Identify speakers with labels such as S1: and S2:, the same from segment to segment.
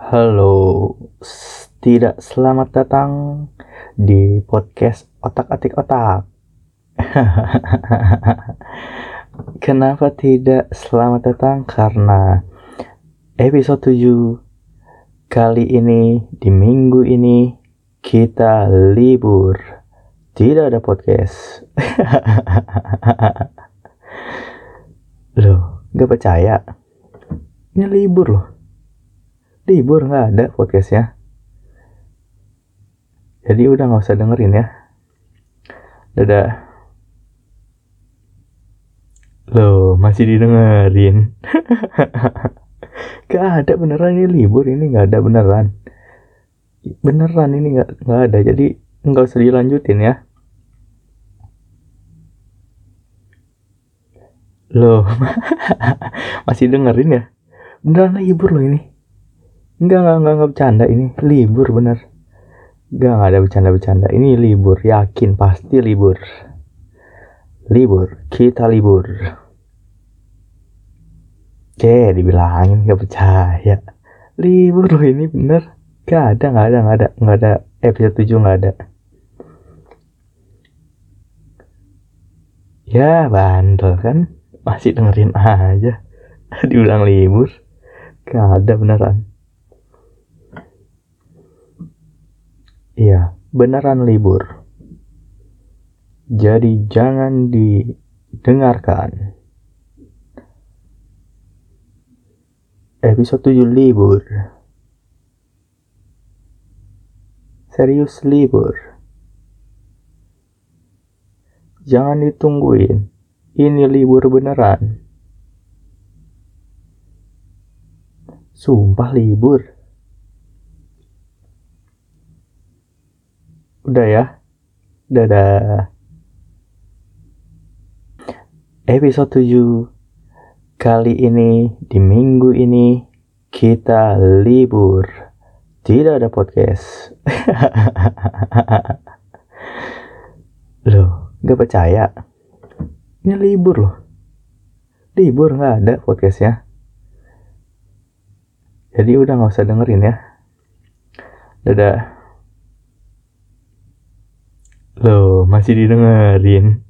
S1: Halo, tidak selamat datang di podcast Otak-atik Otak. Kenapa tidak selamat datang? Karena episode 7 kali ini di minggu ini kita libur. Tidak ada podcast. Loh, gak percaya? Ini libur loh libur nggak ada podcastnya. Jadi udah nggak usah dengerin ya. Dadah. Loh masih didengerin? Gak ada beneran ini libur ini nggak ada beneran. Beneran ini nggak nggak ada. Jadi nggak usah dilanjutin ya. Loh masih dengerin ya? Beneran libur loh ini Enggak, enggak, enggak, enggak bercanda ini. Libur bener. Enggak, enggak ada bercanda-bercanda. Ini libur, yakin pasti libur. Libur, kita libur. Oke, dibilangin gak percaya. Libur loh ini bener. Gak ada, gak ada, gak ada, gak ada. Episode 7 gak ada. Ya, bandel kan. Masih dengerin aja. Diulang libur. Gak ada beneran. Iya, beneran libur. Jadi jangan didengarkan. Episode 7 libur. Serius libur. Jangan ditungguin. Ini libur beneran. Sumpah libur. Udah ya. Dadah. Episode 7 kali ini di minggu ini kita libur. Tidak ada podcast. loh, gak percaya? Ini libur loh. Libur nggak ada podcastnya. Jadi udah nggak usah dengerin ya. Dadah. Loh, masih didengerin.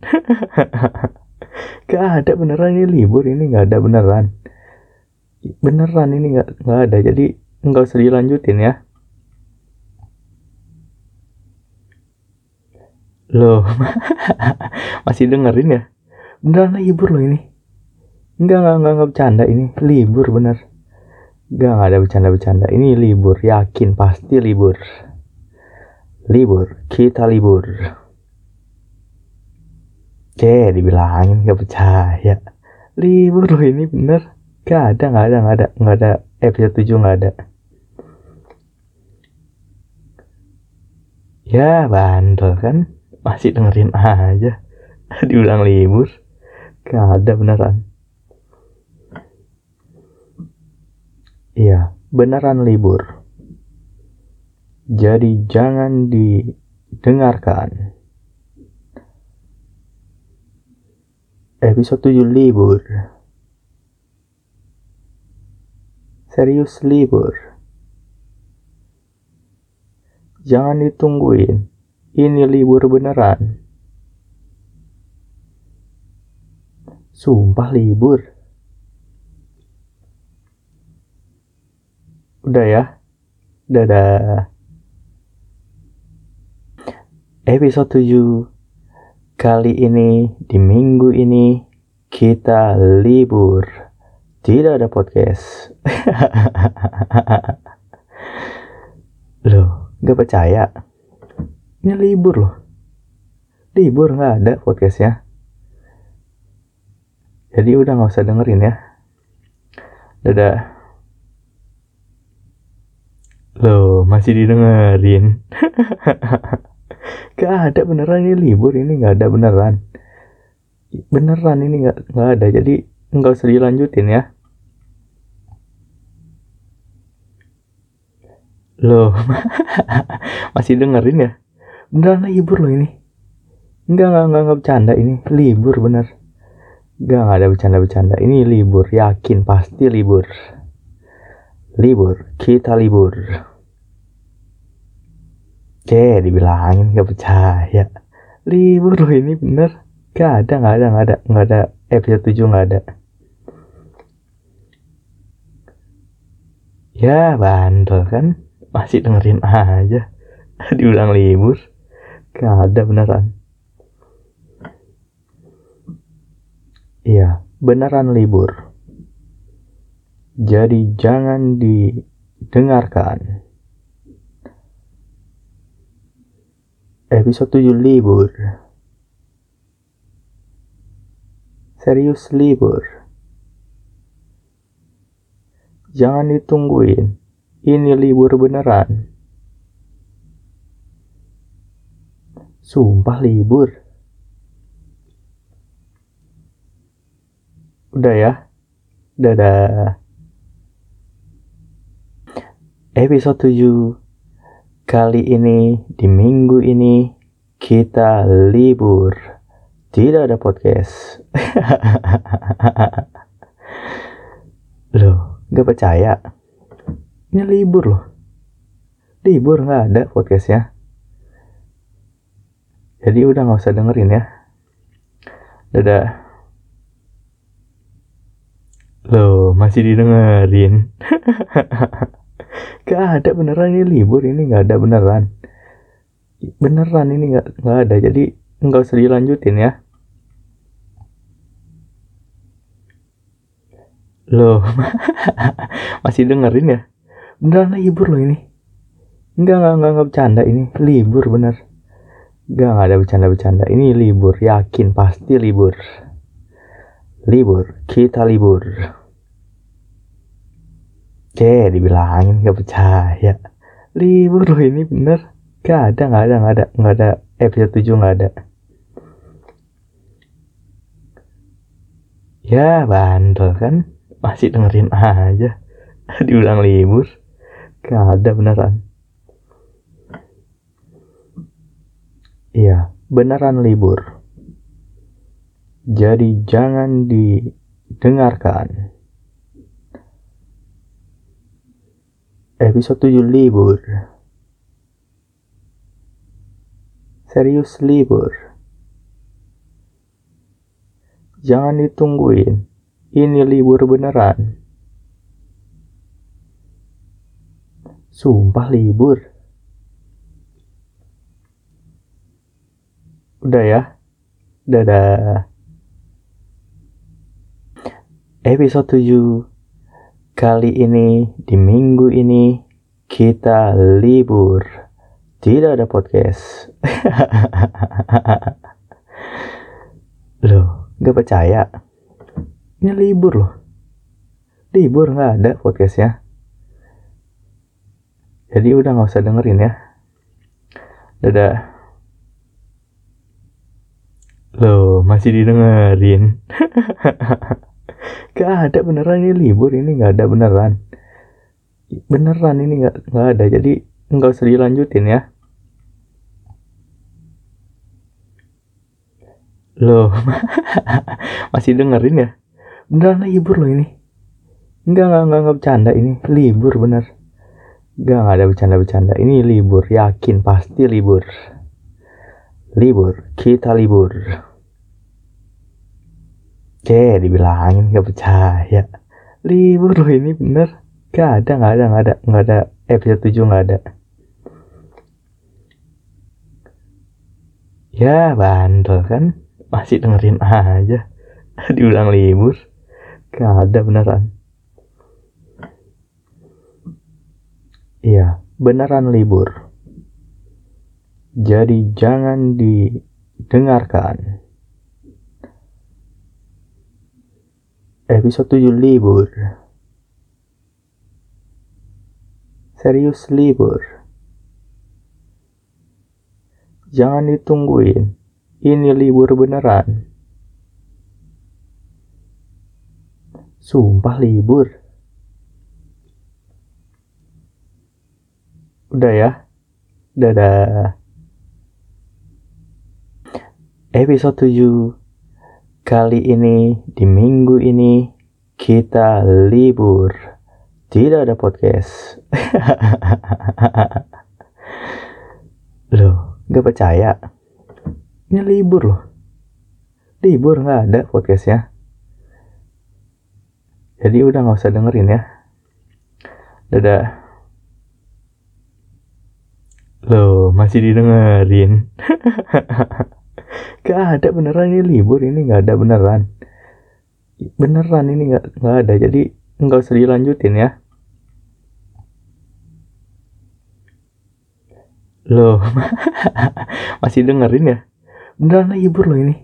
S1: gak ada beneran ini libur ini gak ada beneran. Beneran ini gak, gak ada jadi nggak usah dilanjutin ya. Loh, masih dengerin ya? Beneran libur loh ini. Enggak, enggak, enggak, enggak bercanda ini. Libur bener. Enggak, enggak ada bercanda-bercanda. Ini libur, yakin pasti libur. Libur, kita libur. Oke, dibilangin gak percaya. Libur loh ini bener. Gak ada, gak ada, gak ada, gak ada. Episode 7 gak ada. Ya, bandel kan. Masih dengerin aja. Diulang libur. Gak ada beneran. Iya, beneran libur. Jadi jangan didengarkan. Episode 7 libur. Serius libur. Jangan ditungguin. Ini libur beneran. Sumpah libur. Udah ya. Dadah. Episode 7 kali ini di minggu ini kita libur. Tidak ada podcast. Loh, gak percaya? Ini libur loh. Libur nggak ada podcastnya. Jadi udah nggak usah dengerin ya. Dadah. Loh, masih didengerin. gak ada beneran ini libur ini nggak ada beneran. Beneran ini nggak nggak ada. Jadi nggak usah dilanjutin ya. Loh, masih dengerin ya? Beneran libur loh ini. Enggak, enggak, enggak, enggak bercanda ini. Libur bener. Enggak, enggak ada bercanda-bercanda. Ini libur, yakin pasti libur. libur kita libur Oke, dibilangin gak percaya. Libur loh ini bener. Gak ada, gak ada, gak ada, gak ada episode 7 gak ada. Ya bandel kan, masih dengerin aja. Diulang libur, gak ada beneran. Iya, beneran libur. Jadi jangan didengarkan. Episode 7 libur. Serius libur. Jangan ditungguin. Ini libur beneran. Sumpah libur. Udah ya. Dadah. Episode 7 Kali ini, di minggu ini, kita libur. Tidak ada podcast. loh, gak percaya? Ini libur loh. Libur gak ada podcastnya. Jadi udah gak usah dengerin ya. Dadah. Loh, masih didengerin. Gak ada beneran ini libur ini nggak ada beneran. Beneran ini nggak nggak ada jadi nggak usah dilanjutin ya. Loh, masih dengerin ya? Beneran libur loh ini. Enggak, enggak, enggak, enggak bercanda ini. Libur bener. Enggak, enggak ada bercanda-bercanda. Ini libur, yakin pasti libur. Libur, kita libur. Oke, dibilangin gak percaya. Libur loh ini bener. Gak ada, gak ada, gak ada, gak ada. Episode 7 gak ada. Ya, bandel kan. Masih dengerin aja. Diulang libur. Gak ada beneran. Iya, beneran libur. Jadi jangan didengarkan. Episode 7 libur. Serius libur. Jangan ditungguin. Ini libur beneran. Sumpah libur. Udah ya. Dadah. Episode 7 Kali ini, di minggu ini, kita libur. Tidak ada podcast. loh, gak percaya? Ini libur loh. Libur gak ada podcastnya. Jadi udah gak usah dengerin ya. Dadah. Loh, masih didengerin. Gak ada beneran ini libur ini nggak ada beneran. Beneran ini nggak nggak ada jadi nggak usah dilanjutin ya. Loh, masih dengerin ya? Beneran libur loh ini. Enggak, enggak, enggak, enggak bercanda ini. Libur bener. Enggak, enggak ada bercanda-bercanda. Ini libur, yakin pasti libur. Libur, kita libur. Oke, dibilangin gak percaya. Libur loh ini bener. Gak ada, gak ada, gak ada, gak ada. Episode 7 gak ada. Ya, bandel kan. Masih dengerin aja. Diulang libur. Gak ada beneran. Iya, beneran libur. Jadi jangan didengarkan. Episode 7 libur. Serius libur. Jangan ditungguin. Ini libur beneran. Sumpah libur. Udah ya. Dadah. Episode 7 Kali ini, di minggu ini, kita libur. Tidak ada podcast. loh, gak percaya? Ini libur loh. Libur nggak ada podcastnya. Jadi udah nggak usah dengerin ya. Dadah. Loh, masih didengerin. gak ada beneran ini libur ini nggak ada beneran. Beneran ini nggak nggak ada. Jadi nggak usah dilanjutin ya. Loh masih dengerin ya? Beneran libur loh ini.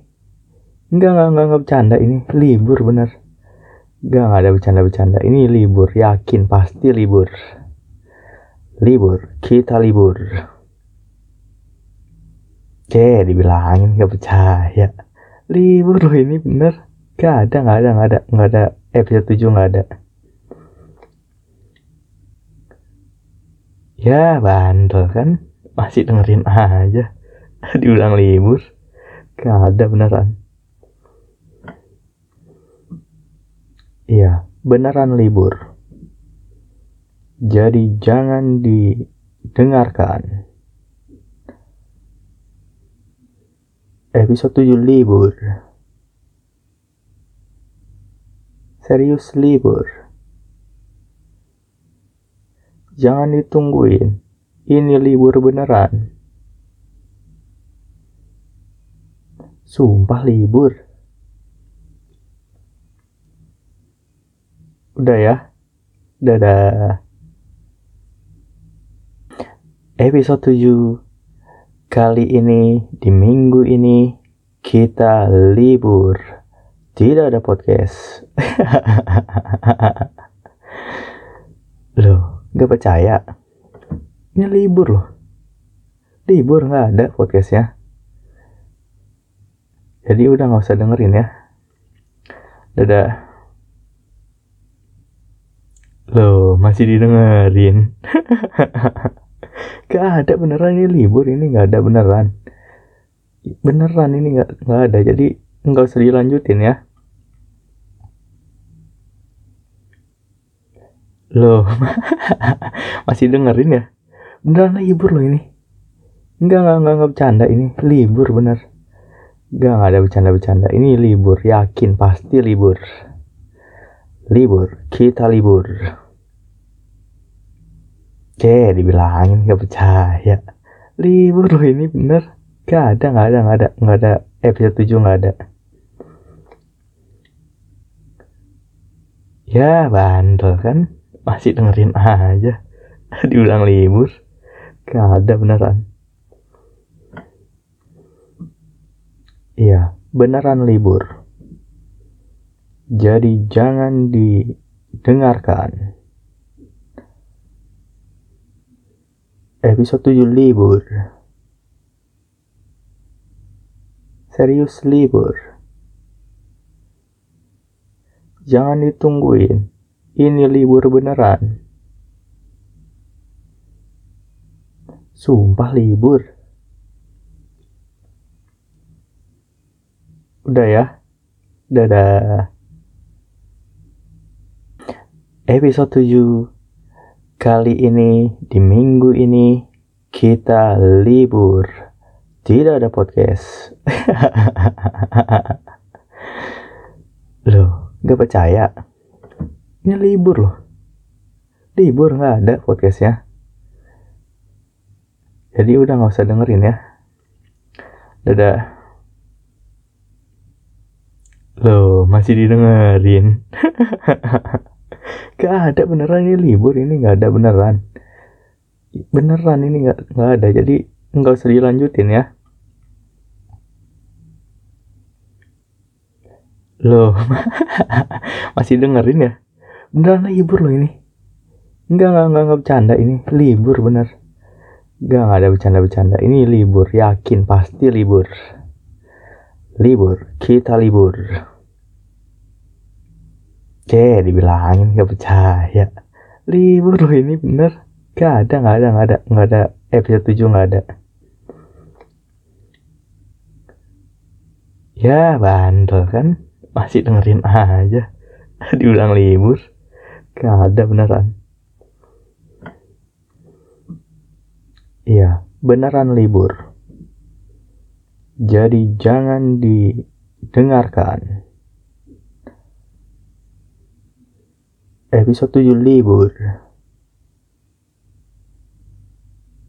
S1: Enggak enggak enggak, enggak bercanda ini. Libur bener. Enggak enggak ada bercanda-bercanda. Ini libur yakin pasti libur. Libur kita libur Oke, dibilangin gak percaya. Libur loh ini bener. Gak ada, gak ada, gak ada, gak ada. Episode 7 gak ada. Ya bandel kan? Masih dengerin aja. Diulang libur. Gak ada beneran. Iya beneran libur. Jadi jangan didengarkan Episode 7 libur Serius libur Jangan ditungguin. Ini libur beneran. Sumpah libur. Udah ya. Dadah. Episode 7 kali ini di minggu ini kita libur. Tidak ada podcast. Loh, Gak percaya? Ini libur loh. Libur nggak ada podcastnya. Jadi udah nggak usah dengerin ya. Dadah. Loh, masih didengerin. gak ada beneran ini libur ini nggak ada beneran. Beneran ini nggak nggak ada. Jadi nggak usah dilanjutin ya. Loh, masih dengerin ya? Beneran libur loh ini. Enggak, enggak, enggak, enggak bercanda ini. Libur bener. Enggak, enggak ada bercanda-bercanda. Ini libur, yakin pasti libur. Libur, kita libur. Oke, dibilangin gak percaya. Libur loh ini bener. Gak ada, gak ada, gak ada, gak ada. Episode 7 gak ada. Ya, bandel kan? masih dengerin aja diulang libur gak ada beneran iya beneran libur jadi jangan didengarkan episode 7 libur serius libur jangan ditungguin ini libur beneran. Sumpah libur. Udah ya. Dadah. Episode 7 kali ini di minggu ini kita libur. Tidak ada podcast. Loh, gak percaya? Ini libur loh. Libur nggak ada podcastnya. Jadi udah nggak usah dengerin ya. Dadah. Loh, masih didengerin. gak ada beneran ini libur ini nggak ada beneran. Beneran ini nggak nggak ada. Jadi nggak usah dilanjutin ya. Loh, masih dengerin ya? beneran libur loh ini enggak enggak enggak, enggak bercanda ini libur bener enggak enggak ada bercanda-bercanda ini libur yakin pasti libur libur kita libur Oke, dibilangin gak percaya. Libur loh ini bener. Gak ada, gak ada, gak ada, gak ada. Episode 7 gak ada. Ya, bandel kan. Masih dengerin aja. Diulang libur. Gak ada beneran. Iya, beneran libur. Jadi jangan didengarkan. Episode 7 libur.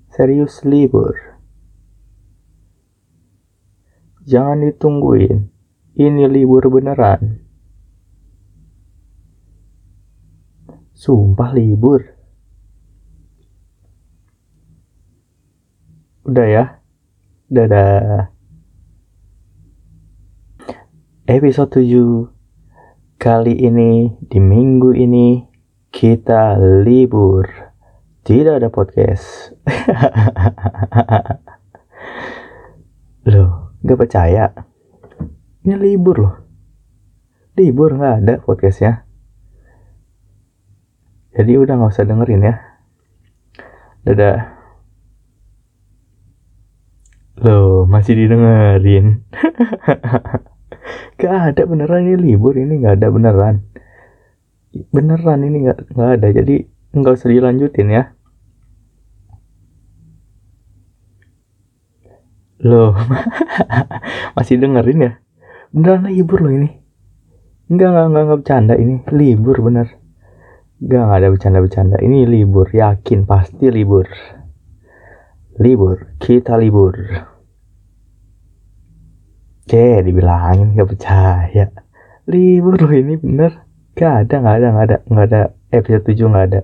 S1: Serius libur. Jangan ditungguin. Ini libur beneran. Sumpah libur. Udah ya. Dadah. Episode 7 kali ini di minggu ini kita libur. Tidak ada podcast. loh, gak percaya? Ini libur loh. Libur nggak ada podcastnya. Jadi udah nggak usah dengerin ya. Dadah. Loh, masih didengerin. gak ada beneran ini libur ini nggak ada beneran. Beneran ini nggak nggak ada. Jadi nggak usah dilanjutin ya. Loh, masih dengerin ya? Beneran libur loh ini. Enggak, enggak, enggak, enggak bercanda ini. Libur bener. Gak, gak ada bercanda-bercanda. Ini libur, yakin pasti libur. Libur, kita libur. Oke, dibilangin gak percaya. Libur loh ini bener. Gak ada, gak ada, gak ada, gak ada. Episode 7 gak ada.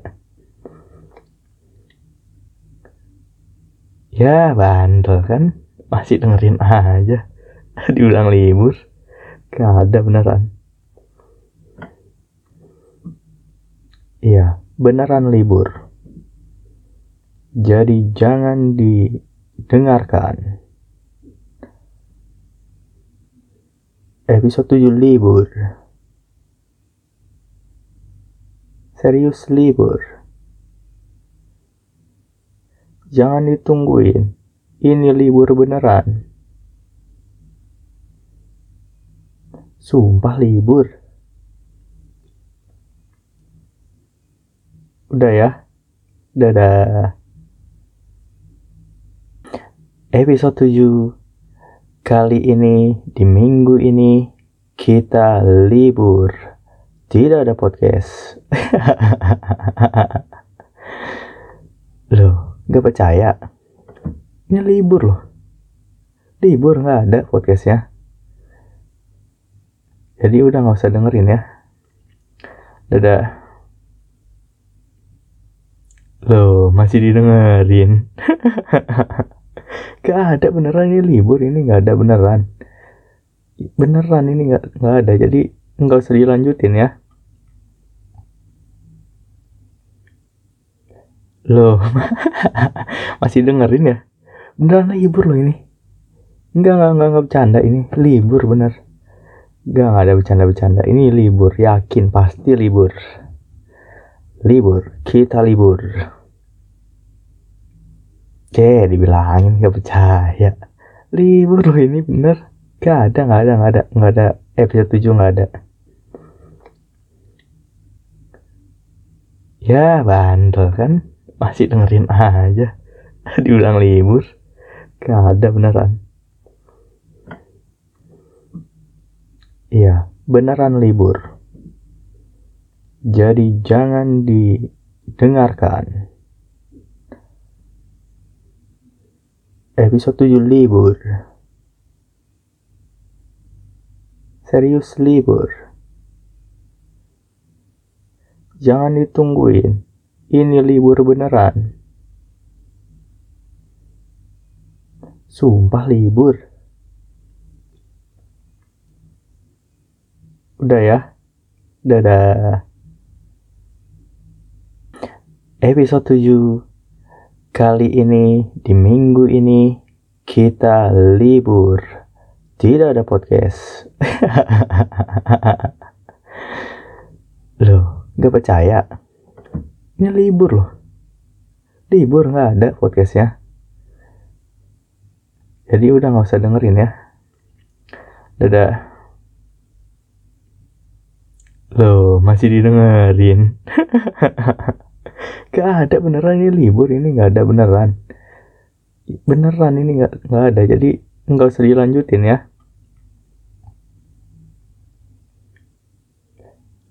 S1: Ya, bandel kan. Masih dengerin aja. Diulang libur. Gak ada beneran. Iya, beneran libur. Jadi jangan didengarkan. Episode 7 libur. Serius libur. Jangan ditungguin. Ini libur beneran. Sumpah libur. Udah ya. Dadah. Episode 7 kali ini di minggu ini kita libur. Tidak ada podcast. loh, gak percaya? Ini libur loh. Libur nggak ada podcastnya. Jadi udah nggak usah dengerin ya. Dadah. Loh, masih didengerin. gak ada beneran ini libur ini gak ada beneran. Beneran ini gak, gak ada. Jadi nggak usah dilanjutin ya. Loh, masih dengerin ya? Beneran libur loh ini. Enggak, enggak, enggak, enggak bercanda ini. Libur bener. Enggak, enggak ada bercanda-bercanda. Ini libur, yakin pasti libur libur kita libur oke dibilangin gak percaya. Libur loh ini bener. Gak ada gak ada gak ada. Gak ada episode 7 gak ada. Ya bandel kan? Masih dengerin aja. Diulang libur. Gak ada beneran. Iya beneran libur. Jadi jangan didengarkan. Episode 7 libur. Serius libur. Jangan ditungguin. Ini libur beneran. Sumpah libur. Udah ya. Dadah episode 7 kali ini di minggu ini kita libur. Tidak ada podcast. Loh gak percaya? Ini libur loh. Libur nggak ada podcastnya. Jadi udah nggak usah dengerin ya. Dadah. Loh masih didengerin Gak ada beneran ini libur ini gak ada beneran. beneran ini nggak nggak ada jadi nggak usah dilanjutin ya.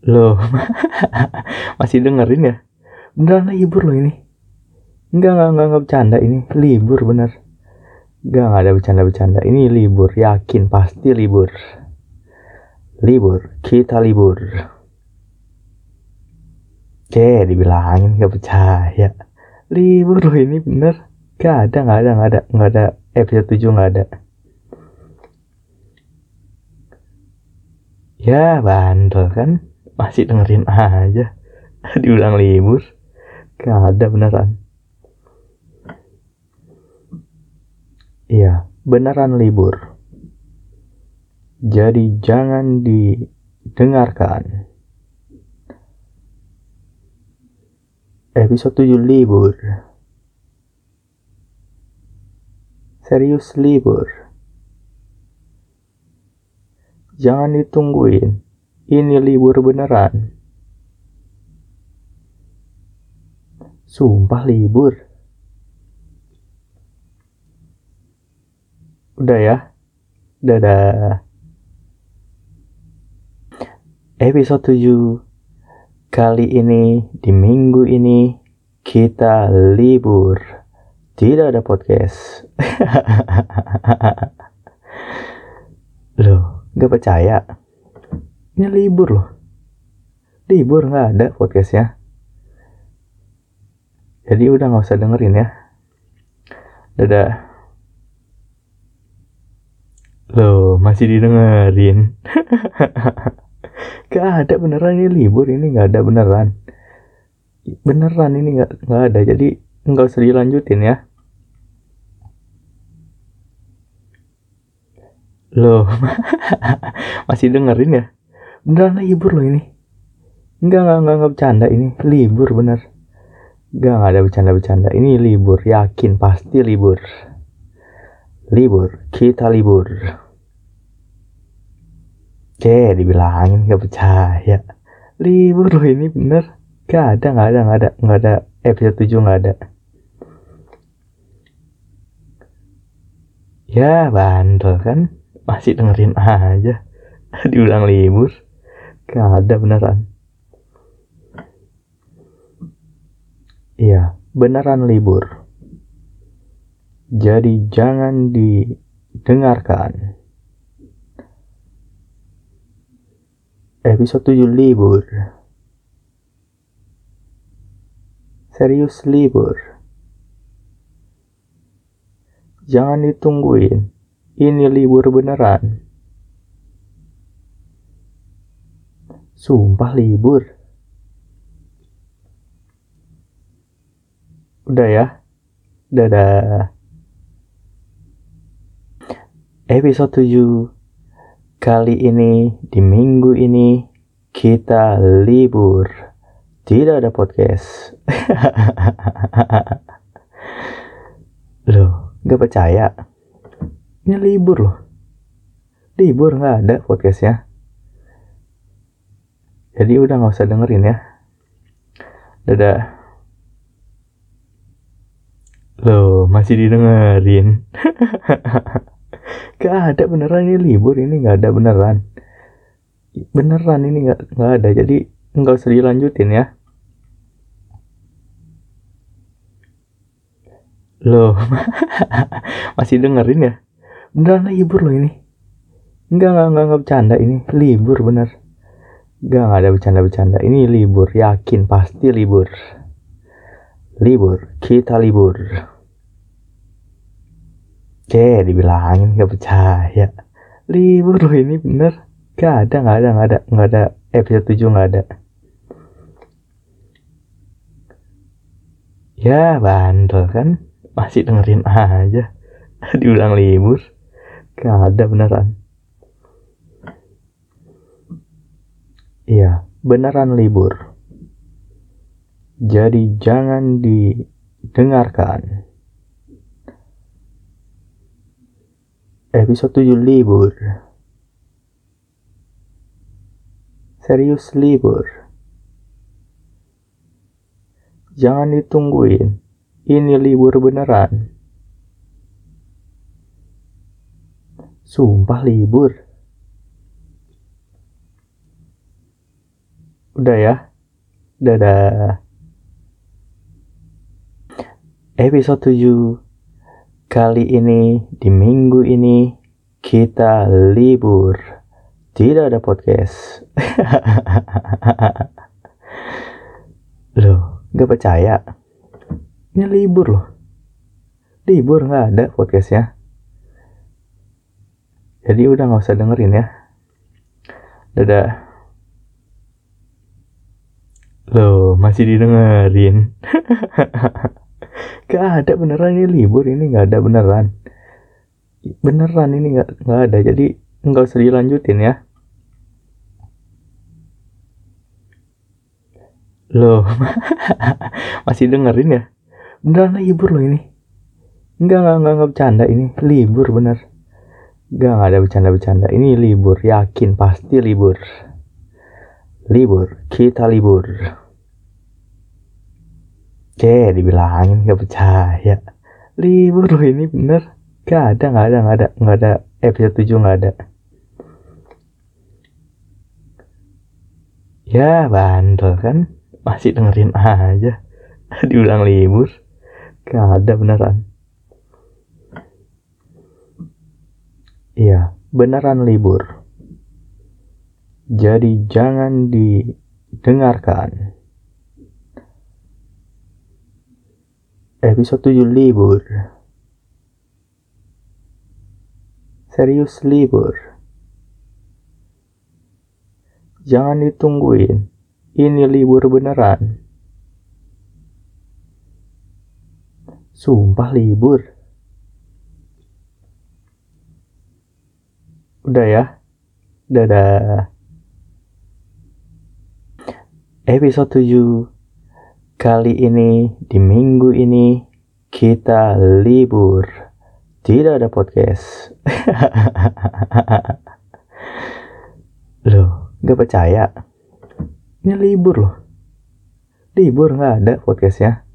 S1: Loh masih dengerin ya? Beneran libur loh ini. Enggak enggak enggak, enggak bercanda ini. Libur bener. Enggak enggak ada bercanda-bercanda ini libur yakin pasti libur. Libur kita libur Oke, dibilangin gak percaya. Libur loh ini bener. Gak ada, gak ada, gak ada, gak ada. Episode 7 gak ada. Ya, bandel kan. Masih dengerin aja. Diulang libur. Gak ada beneran. Iya, beneran libur. Jadi jangan didengarkan. Episode 7 libur. serius libur. Jangan ditungguin, ini libur beneran. Sumpah libur. Udah ya, dadah. Episode 7 kali ini di minggu ini kita libur tidak ada podcast. loh, gak percaya? Ini libur loh. Libur nggak ada podcastnya. Jadi udah nggak usah dengerin ya. Dadah. Loh, masih didengerin. gak ada beneran ini libur ini nggak ada beneran. Beneran ini nggak nggak ada. Jadi nggak usah dilanjutin ya. Loh masih dengerin ya? Beneran libur loh ini. Enggak enggak enggak, enggak bercanda ini libur bener. Enggak enggak ada bercanda-bercanda ini libur yakin pasti libur. Libur kita libur oke dibilangin gak percaya. Libur loh ini bener. Gak ada gak ada gak ada gak ada. Episode 7 gak ada. Ya bandel kan? Masih dengerin aja. Diulang libur. Gak ada beneran. Iya beneran libur. Jadi jangan didengarkan episode 7 libur serius libur Jangan ditungguin. Ini libur beneran. Sumpah libur. Udah ya. Dadah. Episode 7 kali ini di minggu ini kita libur. Tidak ada podcast. Loh, Gak percaya. Ini libur loh. Libur nggak ada podcastnya. Jadi udah nggak usah dengerin ya. Dadah. Loh, masih didengerin. gak ada beneran ini libur ini nggak ada beneran. Beneran ini nggak nggak ada. Jadi nggak usah dilanjutin ya. Loh, masih dengerin ya? Beneran libur loh ini. Enggak, enggak, enggak, enggak bercanda ini. Libur bener. Enggak, enggak ada bercanda-bercanda. Ini libur, yakin pasti libur. Libur, kita libur. Oke, dibilangin gak percaya. Libur loh ini bener. Gak ada, gak ada, gak ada, gak ada. Episode 7 gak ada. Ya, bandel kan? masih dengerin aja diulang libur gak ada beneran iya beneran libur jadi jangan didengarkan Episode 7 libur. Serius libur. Jangan ditungguin. Ini libur beneran. Sumpah libur. Udah ya. Dadah. Episode 7 kali ini di minggu ini kita libur. Tidak ada podcast. loh, gak percaya? Ini libur loh. Libur nggak ada podcastnya. Jadi udah nggak usah dengerin ya. Dadah. Loh, masih didengerin. gak ada beneran ini libur ini nggak ada beneran. Beneran ini nggak nggak ada. Jadi nggak usah dilanjutin ya. Loh, masih dengerin ya? Beneran libur loh ini. Enggak, enggak, enggak, enggak bercanda ini. Libur bener. Gak, gak ada bercanda-bercanda. Ini libur, yakin pasti libur. Libur, kita libur. Oke, dibilangin gak percaya. Libur loh ini bener. Gak ada, gak ada, gak ada, gak ada. Episode 7 gak ada. Ya, bandel kan. Masih dengerin aja. Diulang libur. Gak ada beneran. Iya, beneran libur. Jadi jangan didengarkan. Episode 7 libur. Serius libur. Jangan ditungguin. Ini libur beneran. Sumpah libur. Udah ya. Dadah. Episode 7 kali ini di minggu ini kita libur. Tidak ada podcast. loh, gak percaya? Ini libur loh. Libur nggak ada podcastnya.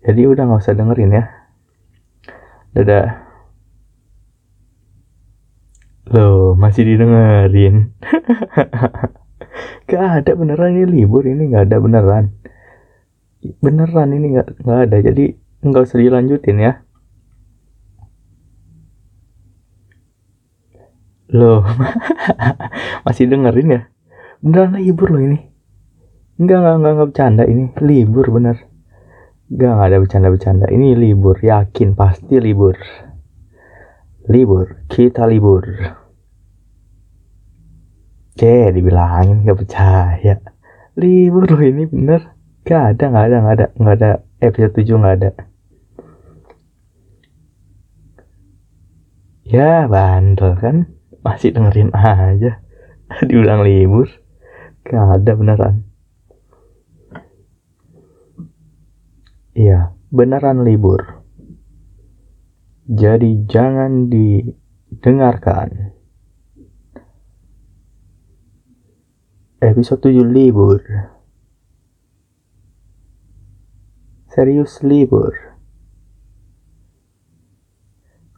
S1: Jadi udah nggak usah dengerin ya. Dadah. Loh, masih didengerin. gak ada beneran ini libur ini gak ada beneran. Beneran ini gak, gak ada. Jadi nggak usah dilanjutin ya. Loh, masih dengerin ya? Beneran libur loh ini. Enggak, enggak, enggak, enggak bercanda ini. Libur bener. Enggak, enggak ada bercanda-bercanda. Ini libur, yakin pasti libur. Libur, kita libur. Oke, dibilangin gak percaya. Libur loh ini bener. Gak ada, gak ada, gak ada, gak ada. Episode 7 gak ada. Ya, bandel kan. Masih dengerin aja. Diulang libur. Gak ada beneran. Iya, beneran libur. Jadi jangan didengarkan. Episode 7 libur. Serius libur.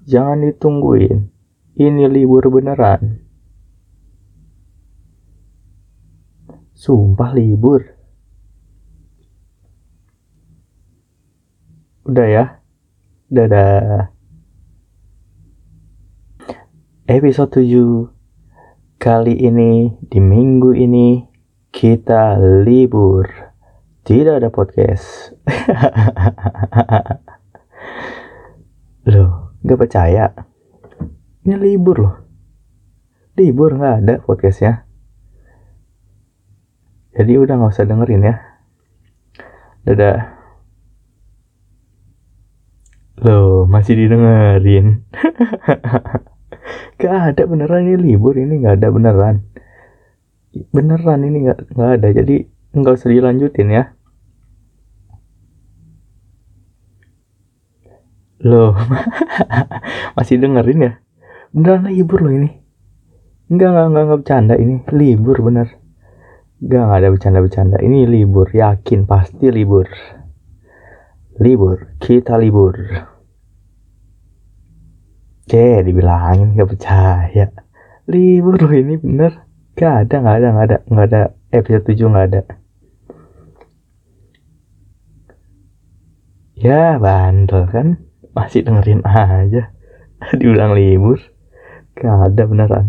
S1: Jangan ditungguin. Ini libur beneran. Sumpah libur. Udah ya. Dadah. Episode 7 Kali ini di minggu ini kita libur. Tidak ada podcast. loh, gak percaya? Ini libur loh. Libur nggak ada podcastnya. Jadi udah nggak usah dengerin ya. Dadah. Loh, masih didengerin. Gak ada beneran ini libur ini nggak ada beneran. Beneran ini nggak nggak ada jadi nggak usah dilanjutin ya. Loh, masih dengerin ya? Beneran libur loh ini. Enggak, enggak, enggak, enggak bercanda ini. Libur bener. Enggak, enggak ada bercanda-bercanda. Ini libur, yakin pasti libur. Libur, kita libur. Cek dibilangin gak percaya. Libur loh ini bener. Gak ada, gak ada, gak ada, gak ada. Episode 7 gak ada. Ya bandel kan? Masih dengerin aja. Diulang libur. Gak ada beneran.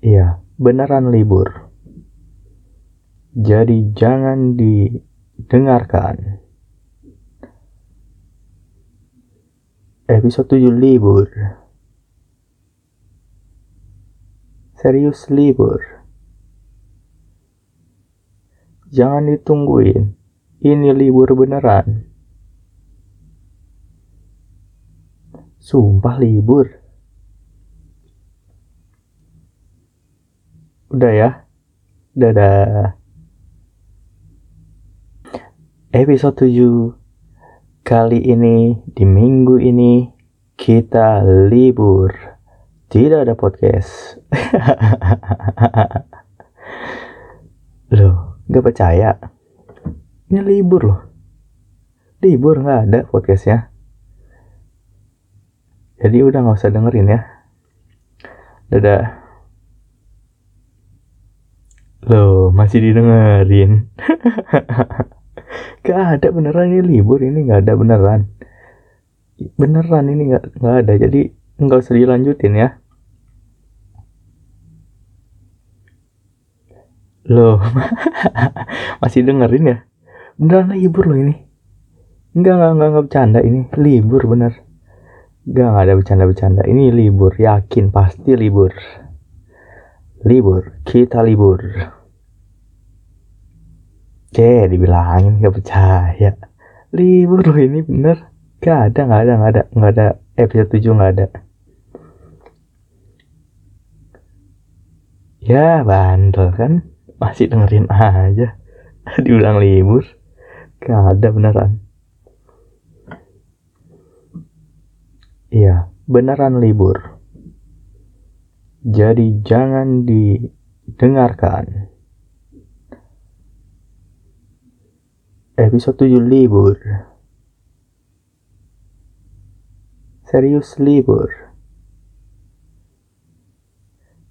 S1: Iya beneran libur. Jadi jangan didengarkan Episode 7 libur Serius libur Jangan ditungguin. Ini libur beneran. Sumpah libur. Udah ya. Dadah. Episode 7 kali ini di minggu ini kita libur. Tidak ada podcast. Loh, Gak percaya. Ini libur loh. Libur nggak ada podcastnya. Jadi udah nggak usah dengerin ya. Dadah. Loh, masih didengerin. gak ada beneran ini libur ini nggak ada beneran. Beneran ini nggak nggak ada. Jadi nggak usah dilanjutin ya. Loh, masih dengerin ya? Beneran libur loh ini. Enggak, enggak, enggak, enggak bercanda ini. Libur bener. Enggak, enggak ada bercanda-bercanda. Ini libur, yakin pasti libur. Libur, kita libur. Oke, dibilangin gak percaya. Libur loh ini bener. Gak ada, gak ada, gak ada, gak ada. Episode 7 gak ada. Ya, bandel kan? masih dengerin aja diulang libur gak ada beneran iya beneran libur jadi jangan didengarkan episode 7 libur serius libur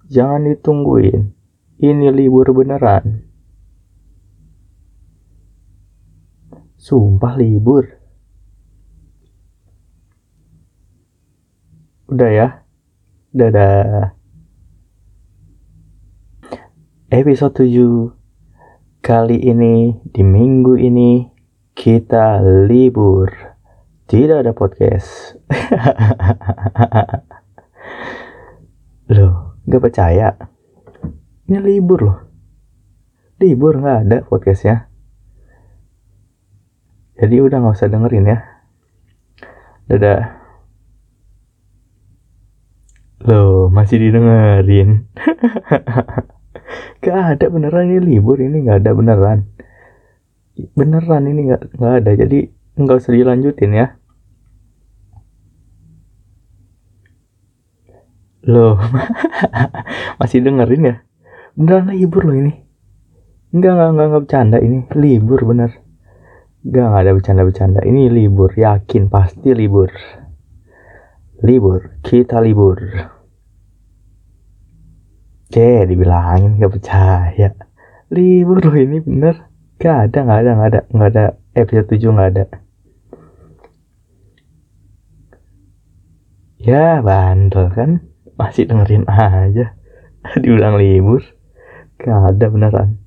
S1: jangan ditungguin ini libur beneran. Sumpah libur. Udah ya. Dadah. Episode 7 kali ini di minggu ini kita libur. Tidak ada podcast. Loh, gak percaya? Ini libur loh. Libur nggak ada podcastnya. Jadi udah nggak usah dengerin ya. Dadah. Loh, masih didengerin. gak ada beneran ini libur ini nggak ada beneran. Beneran ini nggak nggak ada. Jadi nggak usah dilanjutin ya. Loh, masih dengerin ya? beneran libur loh ini enggak enggak enggak, enggak bercanda ini libur bener enggak enggak ada bercanda-bercanda ini libur yakin pasti libur libur kita libur Oke, dibilangin gak percaya. Libur loh ini bener. Gak ada, gak ada, gak ada, gak ada. Episode 7 gak ada. Ya, bandel kan. Masih dengerin aja. Diulang libur. Gak ada beneran.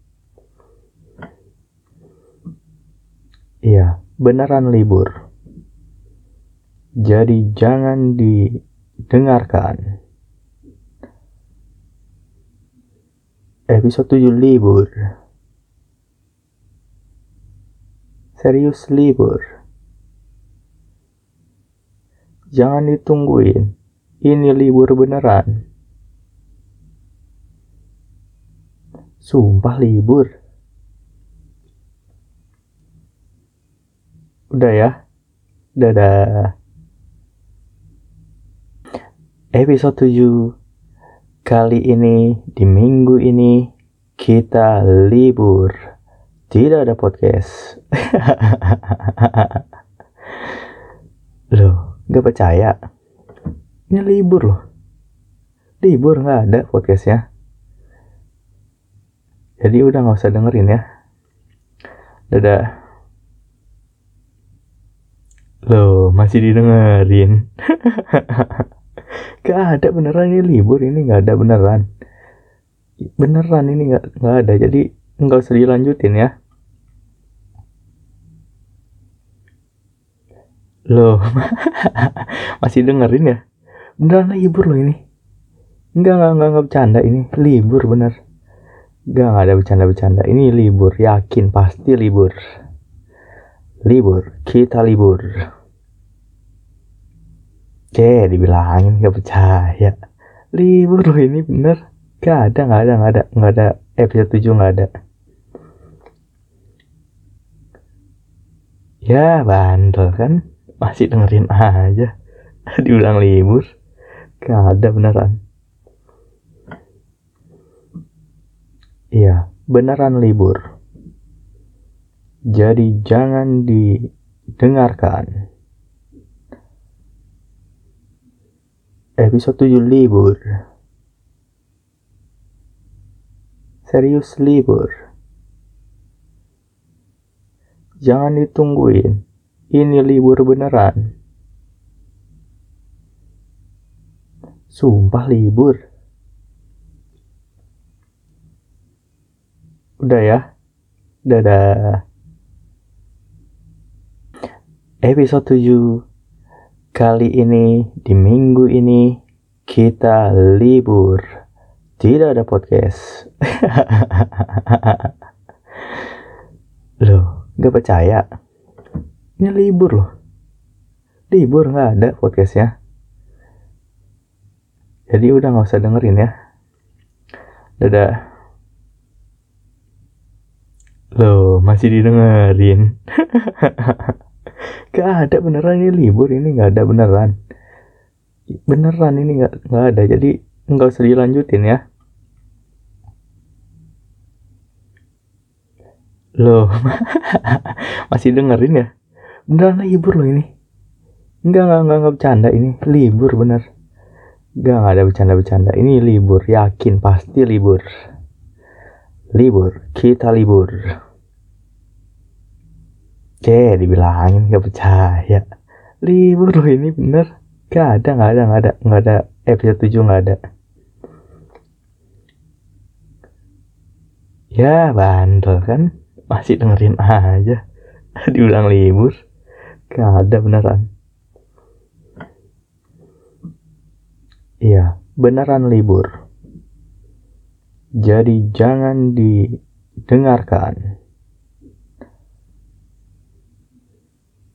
S1: Iya, beneran libur. Jadi jangan didengarkan. Episode 7 libur. Serius libur. Jangan ditungguin. Ini libur beneran. Sumpah libur. Udah ya. Dadah. Episode 7 kali ini di minggu ini kita libur. Tidak ada podcast. Loh, gak percaya? Ini libur loh. Libur nggak ada podcastnya. Jadi udah nggak usah dengerin ya. Dadah. Loh, masih didengerin. gak ada beneran ini libur ini nggak ada beneran. Beneran ini nggak nggak ada. Jadi nggak usah dilanjutin ya. Loh, masih dengerin ya? Beneran libur loh ini. Enggak, enggak, enggak, enggak bercanda ini. Libur bener. Enggak, enggak ada bercanda-bercanda. Ini libur, yakin pasti libur. Libur, kita libur. Oke, dibilangin gak percaya. Libur loh ini bener. Gak ada, gak ada, gak ada, gak ada. Episode 7 gak ada. Ya, bandel kan? Masih dengerin aja. Diulang libur. Gak ada beneran. Iya, beneran libur. Jadi jangan didengarkan. Episode 7 libur. Serius libur. Jangan ditungguin. Ini libur beneran. Sumpah libur. Udah ya. Dadah. Episode 7 kali ini di minggu ini kita libur. Tidak ada podcast. loh, gak percaya? Ini libur loh. Libur nggak ada podcastnya. Jadi udah nggak usah dengerin ya. Dadah. Loh, masih didengerin. gak ada beneran ini libur ini nggak ada beneran. Beneran ini nggak nggak ada. Jadi nggak usah dilanjutin ya. Loh, masih dengerin ya? Beneran libur loh ini. Enggak, enggak, enggak, enggak bercanda ini. Libur bener. Enggak, enggak ada bercanda-bercanda. Ini libur, yakin pasti libur. Libur, kita libur. Oke, dibilangin gak percaya. Libur loh ini bener. Gak ada, gak ada, gak ada, gak ada. Episode 7 gak ada. Ya, bandel kan? Masih dengerin aja. Diulang libur. Gak ada beneran. Iya, beneran libur. Jadi jangan didengarkan.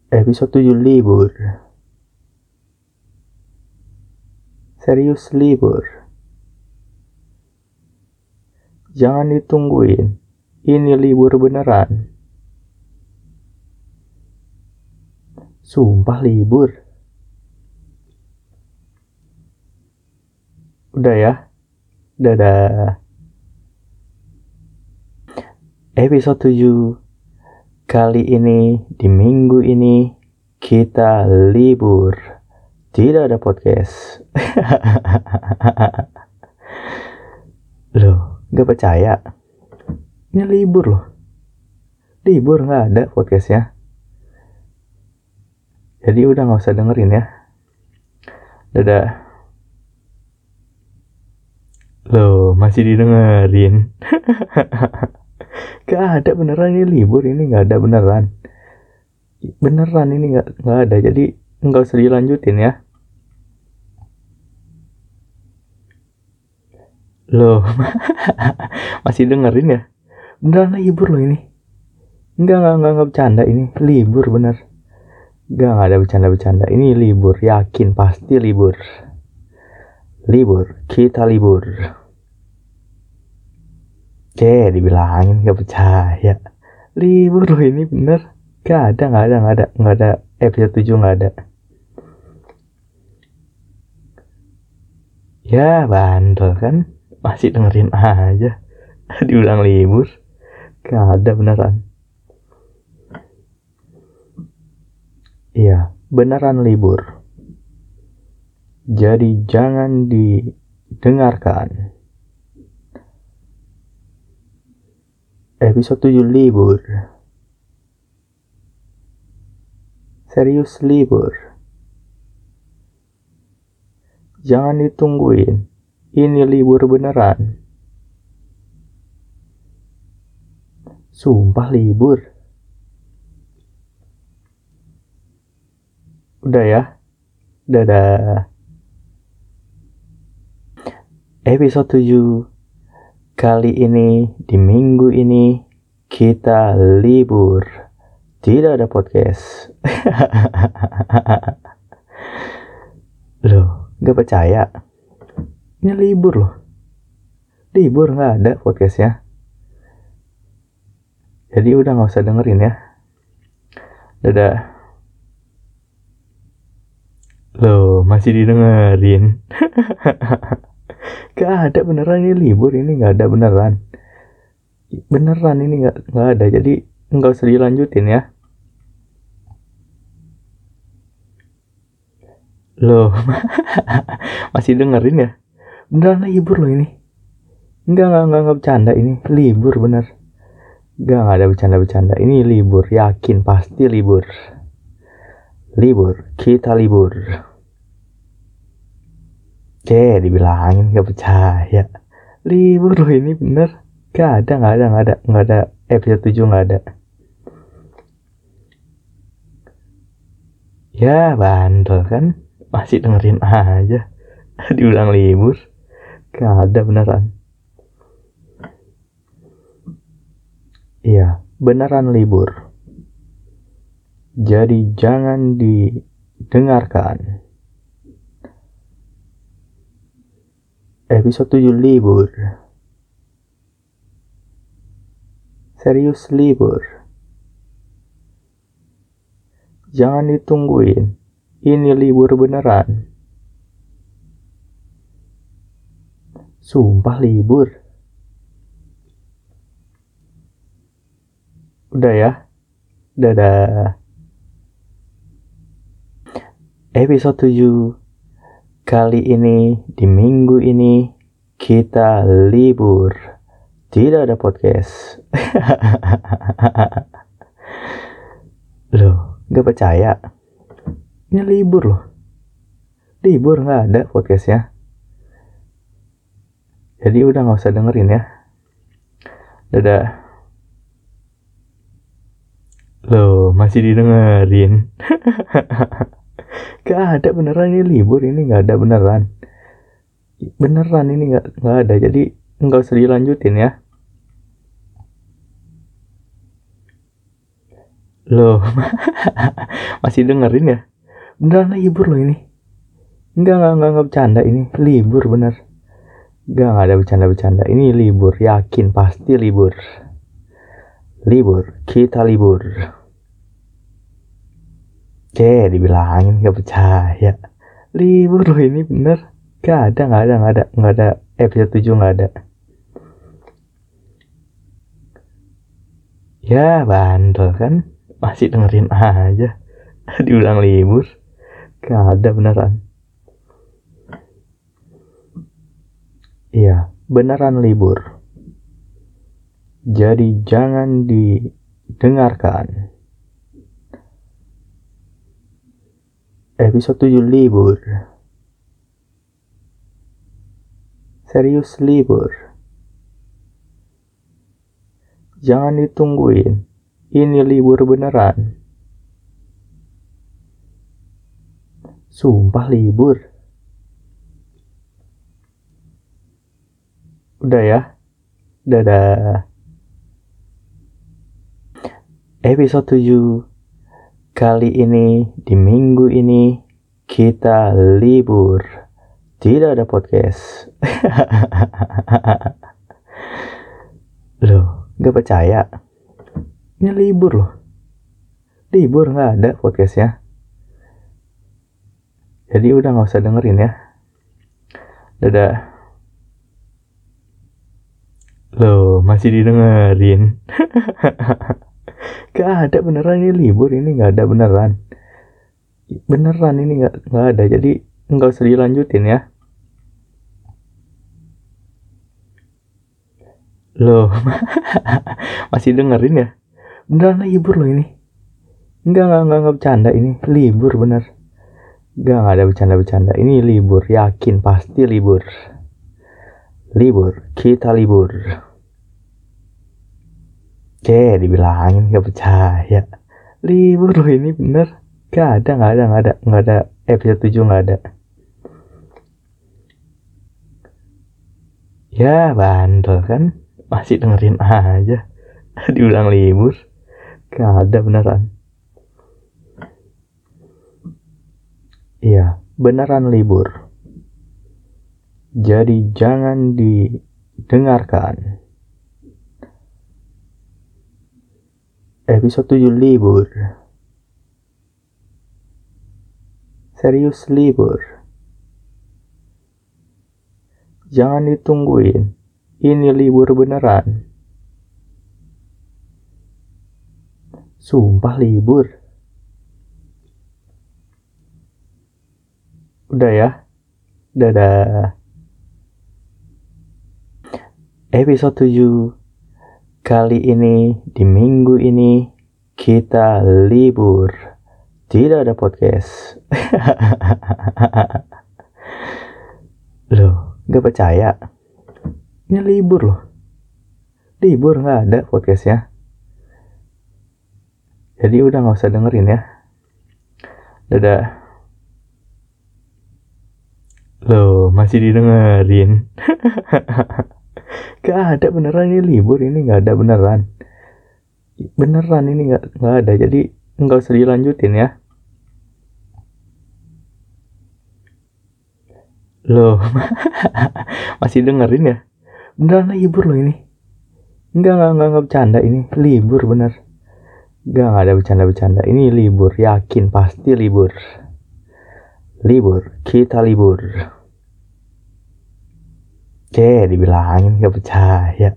S1: Episode 7 libur. Serius libur. Jangan ditungguin. Ini libur beneran. Sumpah libur. Udah ya. Dadah. Episode 7 kali ini di minggu ini kita libur. Tidak ada podcast. Loh, gak percaya? Ini libur loh. Libur nggak ada podcastnya. Jadi udah nggak usah dengerin ya. Dadah. Loh, masih didengerin. gak ada beneran ini libur ini nggak ada beneran. Beneran ini nggak nggak ada. Jadi nggak usah dilanjutin ya. Loh, masih dengerin ya? Beneran libur loh ini. Enggak, enggak, enggak, enggak bercanda ini. Libur bener. Enggak, enggak ada bercanda-bercanda. Ini libur, yakin pasti libur. Libur, kita libur. Oke, dibilangin gak percaya. Libur loh ini bener. Gak ada, gak ada, gak ada, gak ada. Episode 7 gak ada. Ya, bandel kan? Masih dengerin aja. Diulang libur. Gak ada beneran. Iya, beneran libur. Jadi jangan didengarkan. Episode 7 libur. Serius libur. Jangan ditungguin. Ini libur beneran. Sumpah libur. Udah ya. Dadah. Episode 7 Kali ini di minggu ini kita libur. Tidak ada podcast. Loh, gak percaya? Ini libur loh. Libur nggak ada podcastnya. Jadi udah nggak usah dengerin ya. Dadah. Loh, masih didengerin. gak ada beneran ini libur ini nggak ada beneran. Beneran ini nggak nggak ada. Jadi nggak usah dilanjutin ya. Loh, masih dengerin ya? Beneran libur loh ini. Enggak, enggak, enggak, enggak bercanda ini. Libur bener. Enggak, enggak ada bercanda-bercanda. Ini libur, yakin pasti libur. Libur, kita libur. Oke, dibilangin gak percaya. Libur loh ini bener. Gak ada, gak ada, gak ada, gak ada. Episode 7 gak ada. Ya, bandel kan. Masih dengerin aja. Diulang libur. Gak ada beneran. Iya, beneran libur. Jadi jangan didengarkan. Episode 7 libur. Serius libur. Jangan ditungguin. Ini libur beneran. Sumpah libur. Udah ya. Dadah. Episode 7 kali ini di minggu ini kita libur. Tidak ada podcast. loh, gak percaya? Ini libur loh. Libur nggak ada podcastnya. Jadi udah nggak usah dengerin ya. Dadah. Loh, masih didengerin. gak ada beneran ini libur ini nggak ada beneran. Beneran ini nggak nggak ada. Jadi nggak usah dilanjutin ya. Loh, masih dengerin ya? Beneran libur loh ini. Enggak, enggak, enggak, enggak bercanda ini. Libur bener. Gak, gak ada bercanda-bercanda. Ini libur, yakin pasti libur. Libur, kita libur. Oke, dibilangin gak percaya. Libur loh ini bener. Gak ada, gak ada, gak ada, gak ada. Episode 7 gak ada. Ya, bandel kan. Masih dengerin aja. Diulang libur. Gak ada beneran. Iya, beneran libur. Jadi jangan didengarkan. Episode 7 libur. Serius libur. Jangan ditungguin. Ini libur beneran. Sumpah libur. Udah ya. Dadah. Episode 7 kali ini di minggu ini kita libur. Tidak ada podcast. loh, gak percaya? Ini libur loh. Libur nggak ada podcastnya. Jadi udah nggak usah dengerin ya. Dadah. Loh, masih didengerin. gak ada beneran ini libur ini gak ada beneran. beneran ini nggak nggak ada jadi nggak usah dilanjutin ya. Loh masih dengerin ya? Beneran libur loh ini. Enggak enggak enggak, enggak bercanda ini. Libur bener. Enggak enggak ada bercanda-bercanda ini libur yakin pasti libur. Libur kita libur Oke, dibilangin gak percaya. Libur loh ini bener. Gak ada, gak ada, gak ada, gak ada episode 7 gak ada. Ya bandel kan, masih dengerin aja. Diulang libur, gak ada beneran. Iya, beneran libur. Jadi jangan didengarkan. Episode 7 libur. Serius libur. Jangan ditungguin. Ini libur beneran. Sumpah libur. Udah ya. Dadah. Episode 7 Kali ini, di minggu ini, kita libur. Tidak ada podcast. loh, gak percaya? Ini libur loh. Libur gak ada podcastnya. Jadi udah gak usah dengerin ya. Dadah. Loh, masih didengerin. Gak ada beneran ini libur ini nggak ada beneran. Beneran ini nggak nggak ada jadi nggak usah dilanjutin ya. Loh, masih dengerin ya? Beneran libur loh ini. Enggak, enggak, enggak, enggak bercanda ini. Libur bener. Enggak, enggak ada bercanda-bercanda. Ini libur, yakin pasti libur. Libur, kita libur. Oke, dibilangin gak percaya.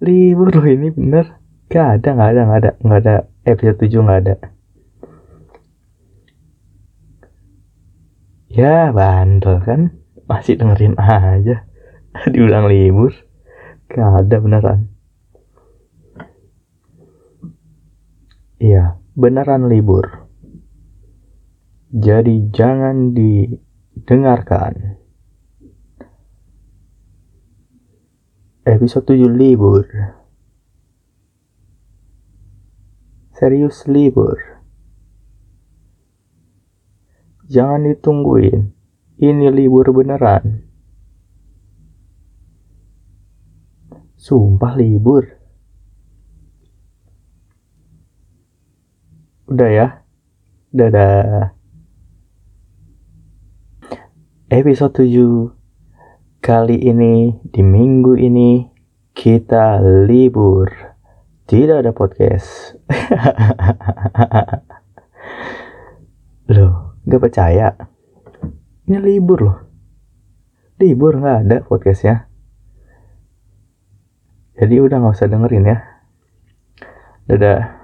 S1: Libur loh ini bener. Gak ada, gak ada, gak ada, gak ada episode 7 gak ada. Ya bandel kan, masih dengerin aja. Diulang libur. Gak ada beneran. Iya, beneran libur. Jadi jangan didengarkan. Episode 7 libur. Serius libur. Jangan ditungguin. Ini libur beneran. Sumpah libur. Udah ya. Dadah. Episode 7 Kali ini, di minggu ini, kita libur. Tidak ada podcast. loh, gak percaya? Ini libur loh. Libur gak ada podcastnya. Jadi udah gak usah dengerin ya. Dadah.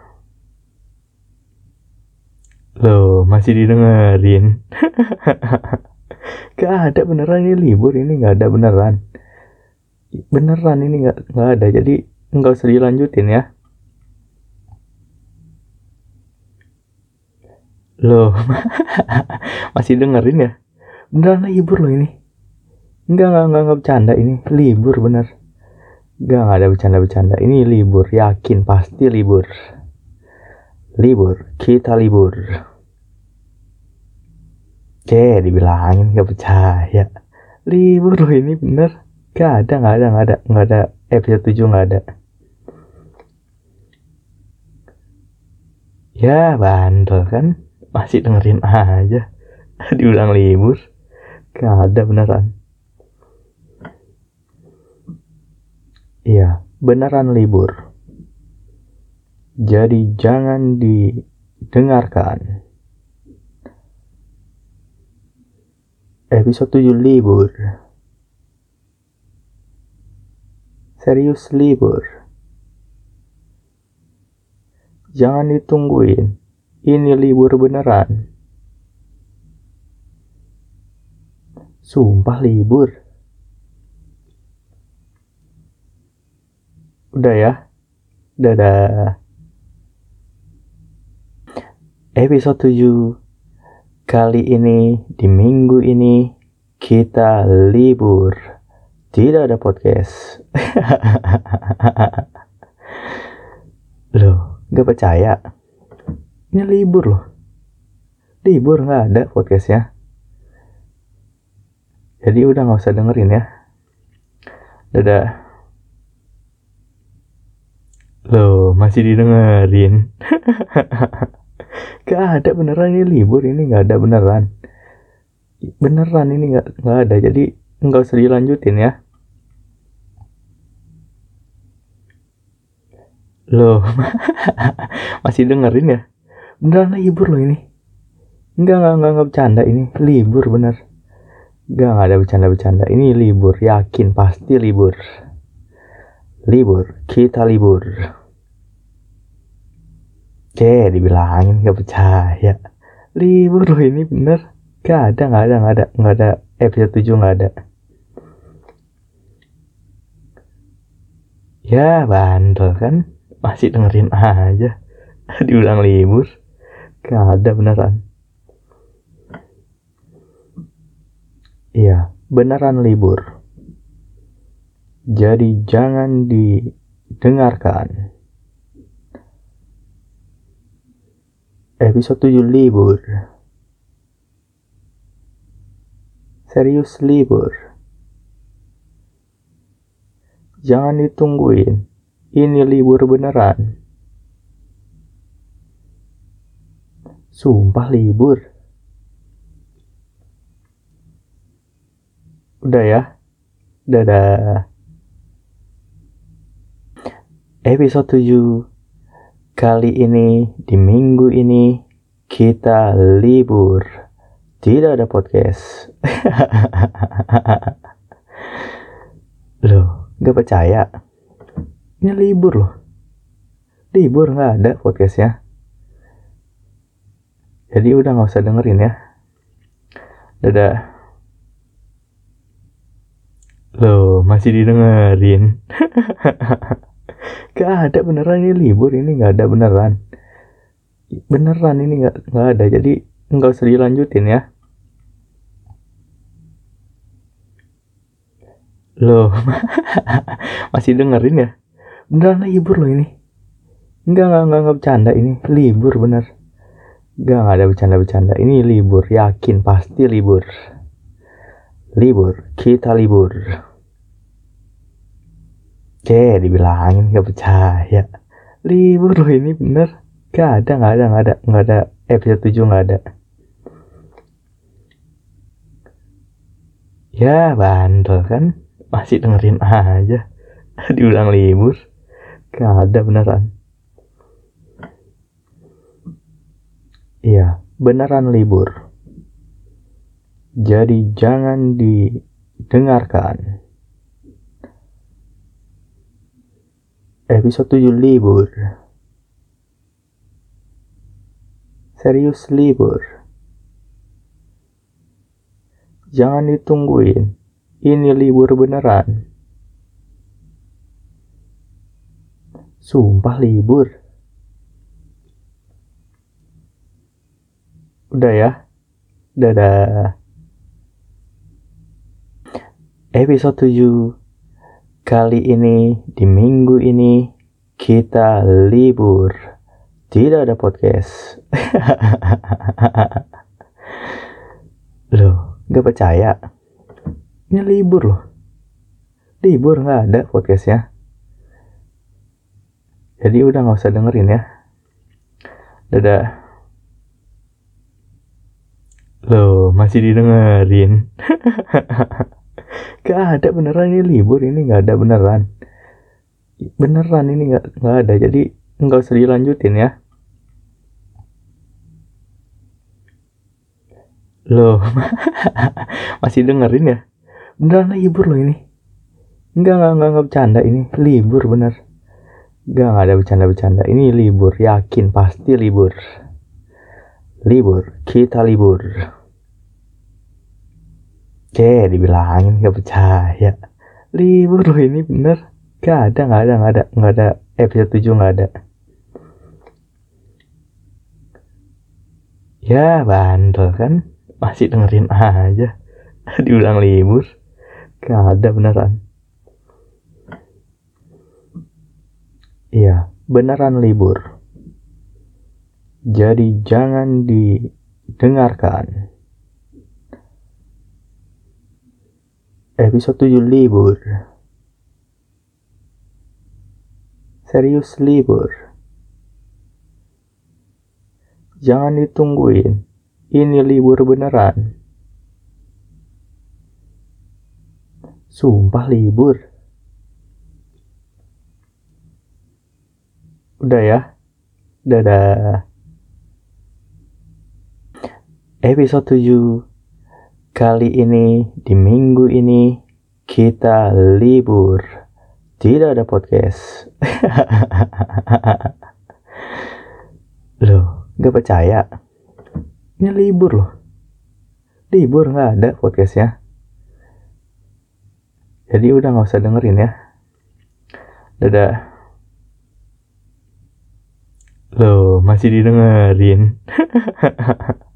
S1: Loh, masih didengerin. Gak ada beneran ini libur ini nggak ada beneran. Beneran ini nggak nggak ada jadi nggak usah dilanjutin ya. Loh, masih dengerin ya? Beneran libur loh ini. Enggak, enggak, enggak, enggak bercanda ini. Libur bener. Enggak, enggak ada bercanda-bercanda. Ini libur, yakin pasti libur. Libur, kita libur. Oke, dibilangin gak percaya. Libur loh ini bener. Gak ada, gak ada, gak ada, gak ada episode 7 gak ada. Ya bandel kan, masih dengerin aja. Diulang libur. Gak ada beneran. Iya, beneran libur. Jadi jangan didengarkan. Episode 7 libur. Serius libur. Jangan ditungguin. Ini libur beneran. Sumpah libur. Udah ya. Dadah. Episode 7 Kali ini di minggu ini kita libur. Tidak ada podcast. loh, gak percaya? Ini libur loh. Libur nggak ada podcastnya. Jadi udah nggak usah dengerin ya. Dadah. Loh, masih didengerin. gak ada beneran ini libur ini nggak ada beneran. Beneran ini nggak nggak ada. Jadi nggak usah dilanjutin ya. Loh, masih dengerin ya? Beneran libur loh ini. Enggak, enggak, enggak, enggak bercanda ini. Libur bener. Enggak, enggak ada bercanda-bercanda. Ini libur, yakin pasti libur. Libur, kita libur. Oke, dibilangin gak percaya. Libur loh ini bener. Gak ada, gak ada, gak ada, gak ada. Episode 7 gak ada. Ya, bandel kan masih dengerin aja diulang libur gak ada beneran iya beneran libur jadi jangan didengarkan episode 7 libur serius libur jangan ditungguin ini libur beneran. Sumpah libur. Udah ya. Dadah. Episode 7 kali ini di minggu ini kita libur. Tidak ada podcast. Loh, gak percaya? Ini libur loh. Libur nggak ada podcastnya. Jadi udah nggak usah dengerin ya. Dadah. Loh, masih didengerin. gak ada beneran ini libur ini nggak ada beneran. Beneran ini nggak nggak ada. Jadi nggak usah dilanjutin ya. Loh, masih dengerin ya? beneran libur loh ini enggak enggak enggak, enggak bercanda ini libur bener enggak enggak ada bercanda-bercanda ini libur yakin pasti libur libur kita libur oke dibilangin gak percaya. Libur loh ini bener. Gak ada gak ada gak ada gak ada. Episode 7 gak ada. Ya bandel kan? Masih dengerin aja. Diulang libur. Gak ada beneran. Iya, beneran libur. Jadi jangan didengarkan. Episode 7 libur. Serius libur. Jangan ditungguin. Ini libur beneran. Sumpah libur. Udah ya. Dadah. Episode 7 kali ini di minggu ini kita libur. Tidak ada podcast. loh, gak percaya? Ini libur loh. Libur nggak ada podcastnya. Jadi udah nggak usah dengerin ya. Dadah. Loh, masih didengerin. gak ada beneran ini libur ini nggak ada beneran. Beneran ini nggak nggak ada. Jadi nggak usah dilanjutin ya. Loh, masih dengerin ya? Beneran libur loh ini. Enggak, enggak, enggak, enggak bercanda ini. Libur bener. Gak, gak ada bercanda-bercanda. Ini libur, yakin pasti libur. Libur, kita libur. Oke, dibilangin gak percaya. Libur loh ini bener. Gak ada, gak ada, gak ada, gak ada. Episode 7 gak ada. Ya, bandel kan. Masih dengerin aja. Diulang libur. Gak ada beneran. Iya, beneran libur. Jadi jangan didengarkan. Episode 7 libur. Serius libur. Jangan ditungguin. Ini libur beneran. Sumpah libur. Udah ya. Dadah. Episode 7 kali ini di minggu ini kita libur. Tidak ada podcast. loh, gak percaya? Ini libur loh. Libur nggak ada podcastnya. Jadi udah nggak usah dengerin ya. Dadah. Loh, masih didengerin.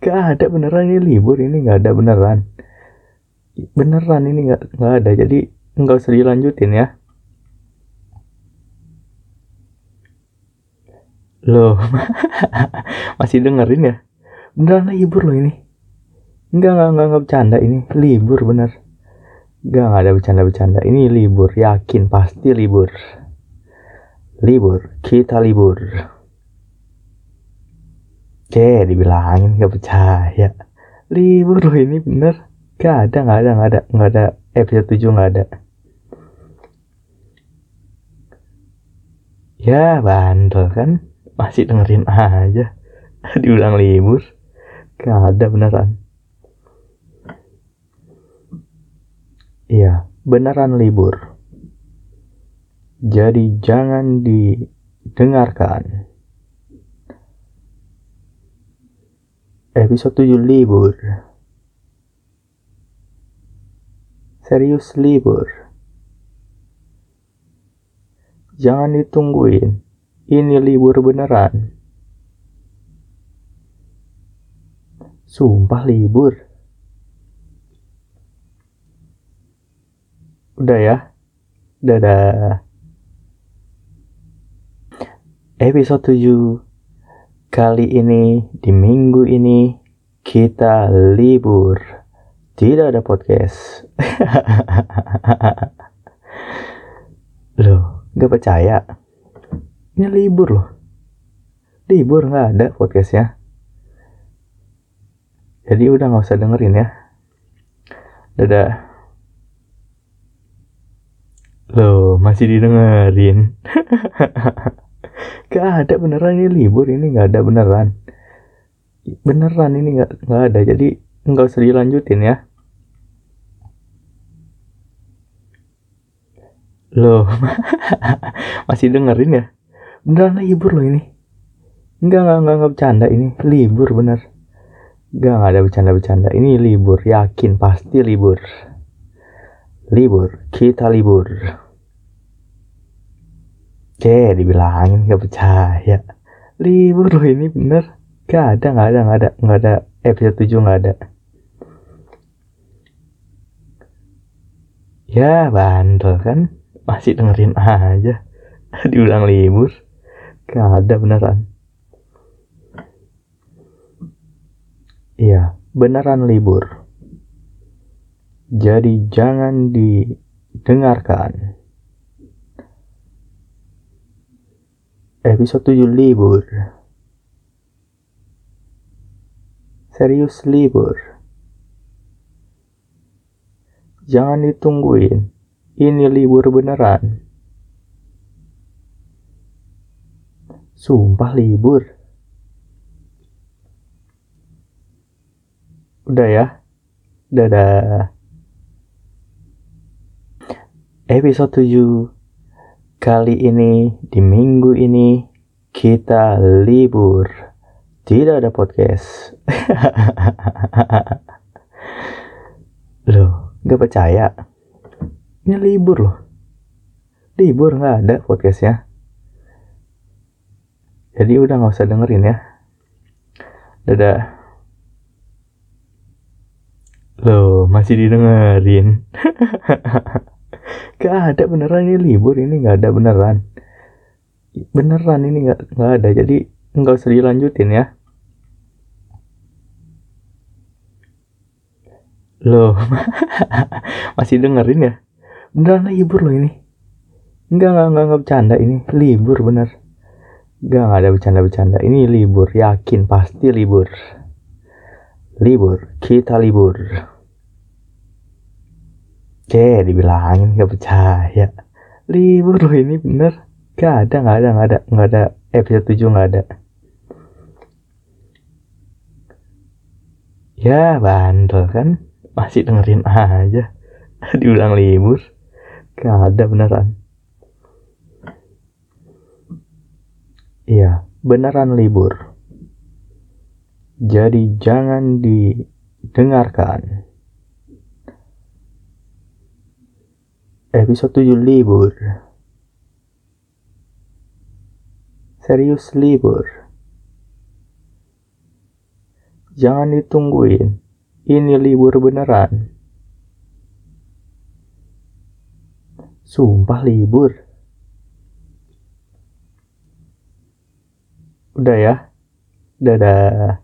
S1: gak ada beneran ini libur ini nggak ada beneran. Beneran ini nggak nggak ada jadi nggak usah dilanjutin ya. Loh masih dengerin ya? Beneran libur loh ini. Enggak, enggak, enggak, enggak bercanda ini libur bener. Enggak, enggak ada bercanda-bercanda ini libur yakin pasti libur. Libur kita libur Oke, dibilangin gak percaya. Libur loh ini bener. Gak ada, gak ada, gak ada, gak ada. Episode 7 gak ada. Ya, bandel kan. Masih dengerin aja. Diulang libur. Gak ada beneran. Iya, beneran libur. Jadi jangan didengarkan. Episode 7 libur. Serius libur. Jangan ditungguin. Ini libur beneran. Sumpah libur. Udah ya. Dadah. Episode 7 Kali ini, di minggu ini, kita libur. Tidak ada podcast. loh, gak percaya? Ini libur loh. Libur nggak ada podcastnya. Jadi udah nggak usah dengerin ya. Dadah. Loh, masih didengerin. Gak ada beneran ini libur ini nggak ada beneran. Beneran ini nggak nggak ada jadi nggak usah dilanjutin ya. Loh, masih dengerin ya? Beneran libur loh ini. Enggak, enggak, enggak, enggak bercanda ini. Libur bener. Enggak, enggak ada bercanda-bercanda. Ini libur, yakin pasti libur. Libur, kita libur. Oke, dibilangin gak percaya. Libur loh ini bener. Gak ada, gak ada, gak ada, gak ada. Episode 7 gak ada. Ya, bandel kan. Masih dengerin aja. Diulang libur. Gak ada beneran. Iya, beneran libur. Jadi jangan didengarkan. Episode 7 libur. Serius libur. Jangan ditungguin. Ini libur beneran. Sumpah libur. Udah ya. Dadah. Episode 7 Kali ini, di minggu ini, kita libur. Tidak ada podcast. Loh, gak percaya? Ini libur loh. Libur nggak ada podcastnya. Jadi udah nggak usah dengerin ya. Dadah. Loh, masih didengerin. gak ada beneran ini libur ini nggak ada beneran. Beneran ini nggak nggak ada. Jadi nggak usah dilanjutin ya. Loh, masih dengerin ya? Beneran libur loh ini. Enggak, enggak, enggak, enggak bercanda ini. Libur bener. Enggak, enggak ada bercanda-bercanda. Ini libur, yakin pasti libur. Libur, kita libur. Oke, dibilangin gak percaya. Libur loh ini bener. Gak ada, gak ada, gak ada, gak ada. Episode 7 gak ada. Ya, bandel kan? masih dengerin aja diulang libur gak ada beneran iya beneran libur jadi jangan didengarkan episode 7 libur serius libur jangan ditungguin ini libur beneran. Sumpah libur. Udah ya. Dadah.